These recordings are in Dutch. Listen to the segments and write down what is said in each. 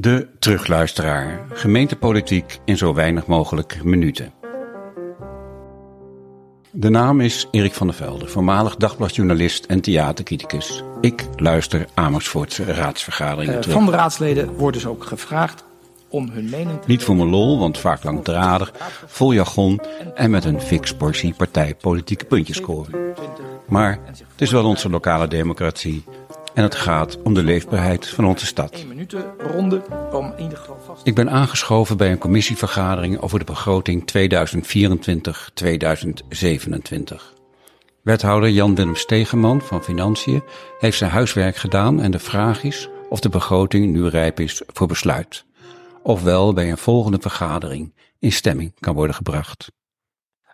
De terugluisteraar. Gemeentepolitiek in zo weinig mogelijk minuten. De naam is Erik van der Velde, voormalig dagbladjournalist en theatercriticus. Ik luister Amersfoortse raadsvergaderingen Uh, terug. van de raadsleden wordt dus ook gevraagd om hun mening te Niet voor mijn lol, want vaak langdradig, vol jargon en met een fix portie partijpolitieke puntjes scoren. Maar het is wel onze lokale democratie en het gaat om de leefbaarheid van onze stad. 1 minuten ronde om in ieder geval vast Ik ben aangeschoven bij een commissievergadering over de begroting 2024-2027. Wethouder Jan-Willem Stegeman van Financiën heeft zijn huiswerk gedaan en de vraag is of de begroting nu rijp is voor besluit. Ofwel bij een volgende vergadering in stemming kan worden gebracht.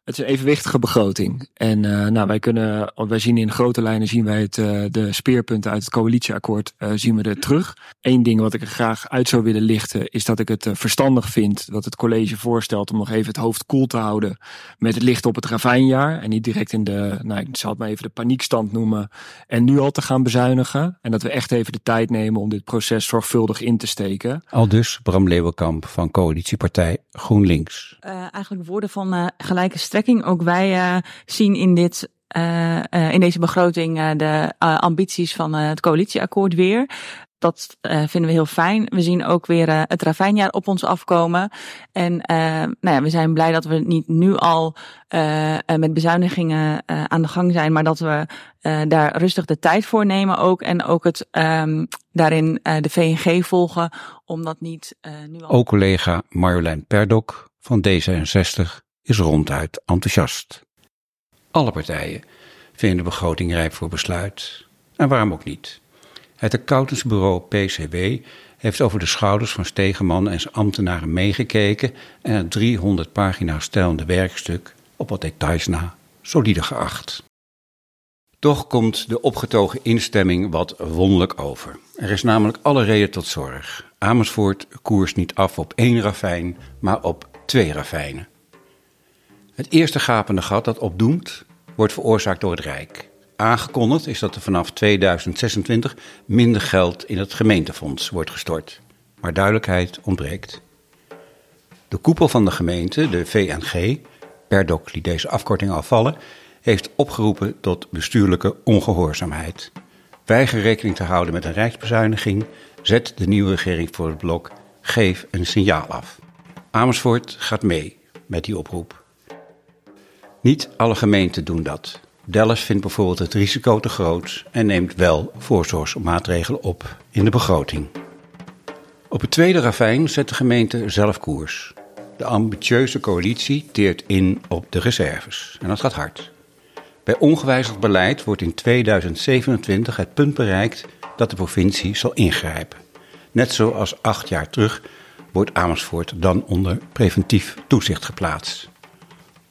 Het is een evenwichtige begroting. En eh, nou, wij kunnen, wij zien in grote lijnen zien wij het, eh, de speerpunten uit het coalitieakkoord eh, zien we er terug. Eén ding wat ik er graag uit zou willen lichten, is dat ik het verstandig vind dat het college voorstelt om nog even het hoofd koel te houden met het licht op het ravijnjaar. En niet direct in de, nou, ik zal het maar even de paniekstand noemen. En nu al te gaan bezuinigen. En dat we echt even de tijd nemen om dit proces zorgvuldig in te steken. Al dus Bram Leeuwenkamp van coalitiepartij GroenLinks. Eh, eigenlijk woorden van eh, gelijke Ook wij eh, zien in, dit, eh, eh, in deze begroting de ambities van het coalitieakkoord weer. Dat vinden we heel fijn. We zien ook weer het ravijnjaar op ons afkomen. En nou ja, we zijn blij dat we niet nu al met bezuinigingen aan de gang zijn, maar dat we daar rustig de tijd voor nemen ook. En ook het ehm, daarin de VNG volgen, om dat niet nu al. Ook collega Marjolein Perdok van D66 is ronduit enthousiast. Alle partijen vinden de begroting rijp voor besluit. En waarom ook niet? Het accountantsbureau PCW heeft over de schouders van Stegeman en zijn ambtenaren meegekeken en het 300 pagina's stelende werkstuk op wat details na solide geacht. Toch komt de opgetogen instemming wat wonderlijk over. Er is namelijk alle reden tot zorg. Amersfoort koerst niet af op één ravijn, maar op twee ravijnen. Het eerste gapende gat dat opdoemt, wordt veroorzaakt door het Rijk. Aangekondigd is dat er vanaf 2026 minder geld in het gemeentefonds wordt gestort. Maar duidelijkheid ontbreekt. De koepel van de gemeente, de VNG, Perdok liet deze afkorting al vallen, heeft opgeroepen tot bestuurlijke ongehoorzaamheid. Weiger rekening te houden met een rijksbezuiniging, zet de nieuwe regering voor het blok, geef een signaal af. Amersfoort gaat mee met die oproep. Niet alle gemeenten doen dat. Dallas vindt bijvoorbeeld het risico te groot en neemt wel voorzorgsmaatregelen op in de begroting. Op het tweede ravijn zet de gemeente zelf koers. De ambitieuze coalitie teert in op de reserves. En dat gaat hard. Bij ongewijzigd beleid wordt in 2027 het punt bereikt dat de provincie zal ingrijpen. Net zoals acht jaar terug wordt Amersfoort dan onder preventief toezicht geplaatst.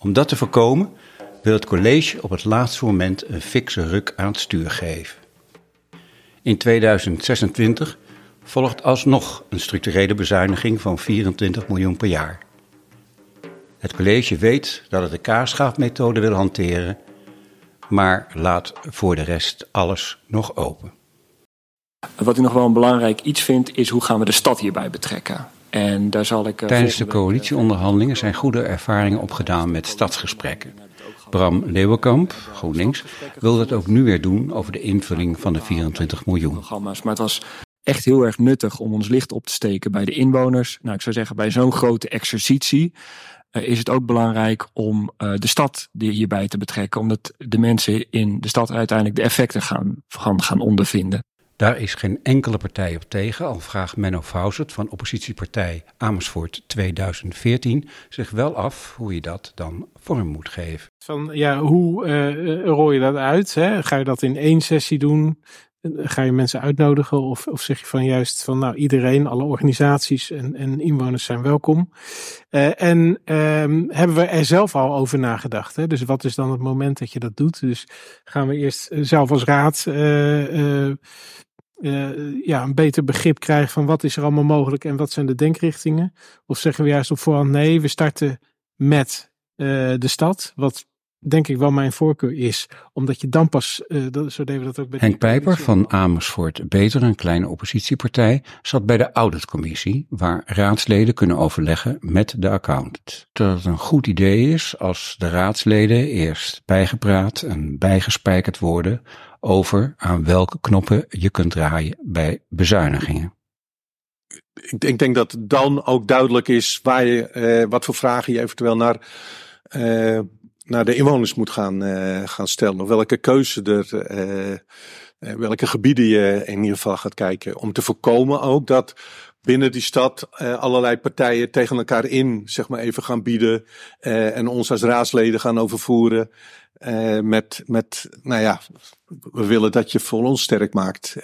Om dat te voorkomen wil het college op het laatste moment een fikse ruk aan het stuur geven. In 2026 volgt alsnog een structurele bezuiniging van 24 miljoen per jaar. Het college weet dat het de kaarschaafmethode wil hanteren, maar laat voor de rest alles nog open. Wat ik nog wel een belangrijk iets vind, is hoe gaan we de stad hierbij betrekken. En daar zal ik. eh, Tijdens de week, eh, coalitieonderhandelingen zijn goede ervaringen opgedaan met stadsgesprekken. Bram Leeuwenkamp, GroenLinks, wil dat ook nu weer doen over de invulling van de 24 miljoen. Maar het was echt heel erg nuttig om ons licht op te steken bij de inwoners. Nou, ik zou zeggen, bij zo'n grote exercitie eh, is het ook belangrijk om de stad hierbij te betrekken. Omdat de mensen in de stad uiteindelijk de effecten gaan, gaan, gaan ondervinden. Daar is geen enkele partij op tegen, al vraagt Menno Fausert van oppositiepartij Amersfoort 2014 zich wel af hoe je dat dan vorm moet geven. Van ja, hoe eh rol je dat uit? Hè? Ga je dat in één sessie doen? Ga je mensen uitnodigen? Of, of zeg je van juist van nou iedereen, alle organisaties en, en inwoners zijn welkom? Eh, en ehm, hebben we er zelf al over nagedacht? Hè? Dus wat is dan het moment dat je dat doet? Dus gaan we eerst eh, zelf als raad eh, eh, eh, ja, een beter begrip krijgen van wat is er allemaal mogelijk en wat zijn de denkrichtingen? Of zeggen we juist op voorhand nee, we starten met eh, de stad, wat denk ik wel mijn voorkeur is. Omdat je dan pas, uh, dat, zo deden we dat ook bij Henk Pijper van Amersfoort Beter, een kleine oppositiepartij, zat bij de auditcommissie, waar raadsleden kunnen overleggen met de accountant. Dat het een goed idee is als de raadsleden eerst bijgepraat en bijgespijkerd worden over aan welke knoppen je kunt draaien bij bezuinigingen. Ik, ik denk dat dan ook duidelijk is waar je, uh, wat voor vragen je eventueel naar uh, naar de inwoners moet gaan, uh, gaan stellen. Of welke keuze er, uh, welke gebieden je in ieder geval gaat kijken. Om te voorkomen ook dat binnen die stad allerlei partijen tegen elkaar in, zeg maar, even gaan bieden. en ons als raadsleden gaan overvoeren. met, met, nou ja, we willen dat je voor ons sterk maakt.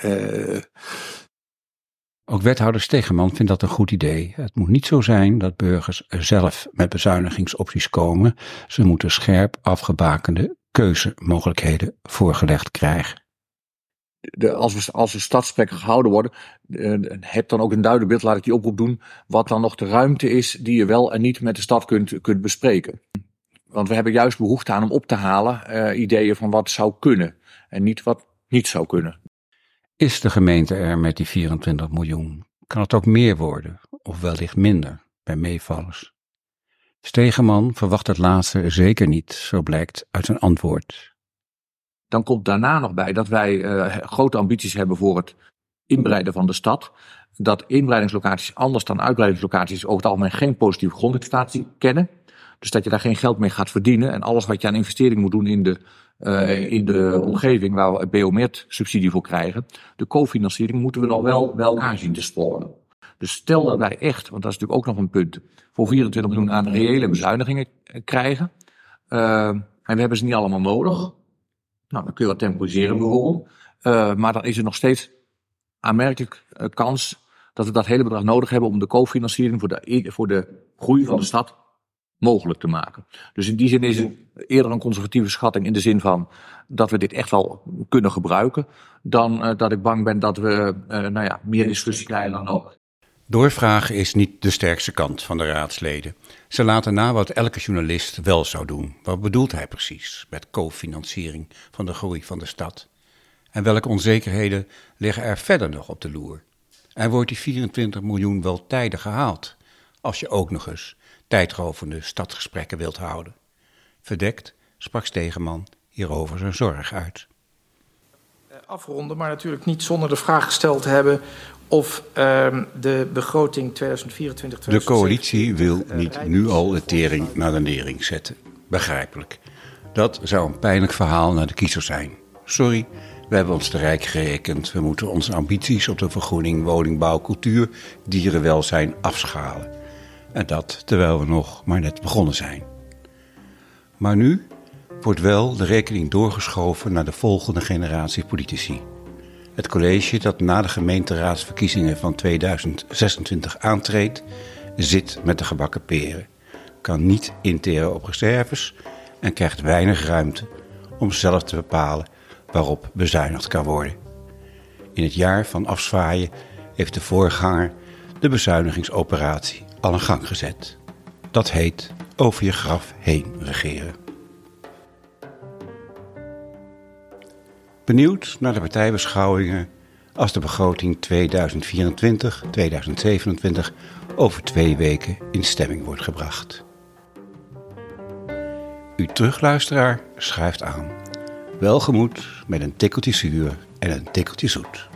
Ook wethouder Stegeman vindt dat een goed idee. Het moet niet zo zijn dat burgers zelf met bezuinigingsopties komen. Ze moeten scherp afgebakende keuzemogelijkheden voorgelegd krijgen. De, als, we, als er gehouden worden, uh, heb dan ook een duidelijk beeld, laat ik die oproep doen, wat dan nog de ruimte is die je wel en niet met de stad kunt, kunt bespreken. Want we hebben juist behoefte aan om op te halen uh, ideeën van wat zou kunnen en niet wat niet zou kunnen. Is de gemeente er met die 24 miljoen? Kan het ook meer worden, of wellicht minder, bij meevallers? Stegeman verwacht het laatste zeker niet, zo blijkt uit zijn antwoord. Dan komt daarna nog bij dat wij uh, grote ambities hebben voor het inbreiden van de stad. Dat inbreidingslocaties anders dan uitbreidingslocaties over het algemeen geen positieve grondexploitatie kennen. Dus dat je daar geen geld mee gaat verdienen. En alles wat je aan investering moet doen in de uh, in de omgeving waar we BioMed subsidie voor krijgen, de cofinanciering moeten we dan wel bij elkaar zien te sporen. Dus stel dat wij echt, want dat is natuurlijk ook nog een punt, voor 24 miljoen aan reële bezuinigingen krijgen. Uh, en we hebben ze niet allemaal nodig. Nou, dan kun je wat temporiseren bijvoorbeeld. Uh, maar dan is er nog steeds aanmerkelijk kans dat we dat hele bedrag nodig hebben om de cofinanciering voor de, voor de groei van de stad mogelijk te maken. Dus in die zin is het eerder een conservatieve schatting in de zin van dat we dit echt wel kunnen gebruiken, dan uh, dat ik bang ben dat we uh, nou ja, meer discussie krijgen dan nodig. Doorvragen is niet de sterkste kant van de raadsleden. Ze laten na wat elke journalist wel zou doen. Wat bedoelt hij precies met cofinanciering van de groei van de stad? En welke onzekerheden liggen er verder nog op de loer? En wordt die 24 miljoen wel tijdig gehaald? Als je ook nog eens tijdrovende stadsgesprekken wilt houden. Verdekt sprak Stegeman hierover zijn zorg uit. Afronden, maar natuurlijk niet zonder de vraag gesteld te hebben of uh, de begroting 2024. De coalitie wil niet nu al de tering naar de nering zetten. Begrijpelijk. Dat zou een pijnlijk verhaal naar de kiezer zijn. Sorry, we hebben ons te rijk gerekend. We moeten onze ambities op de vergroening, woningbouw, cultuur, dierenwelzijn afschalen. En dat terwijl we nog maar net begonnen zijn. Maar nu wordt wel de rekening doorgeschoven naar de volgende generatie politici. Het college dat na de gemeenteraadsverkiezingen van 2026 aantreedt, zit met de gebakken peren, kan niet interen op reserves en krijgt weinig ruimte om zelf te bepalen waarop bezuinigd kan worden. In het jaar van afzwaaien heeft de voorganger de bezuinigingsoperatie al in gang gezet. Dat heet over je graf heen regeren. Benieuwd naar de partijbeschouwingen als de begroting 2024-2027 over twee weken in stemming wordt gebracht. Uw terugluisteraar schuift aan. Welgemoed met een tikkeltje zuur en een tikkeltje zoet.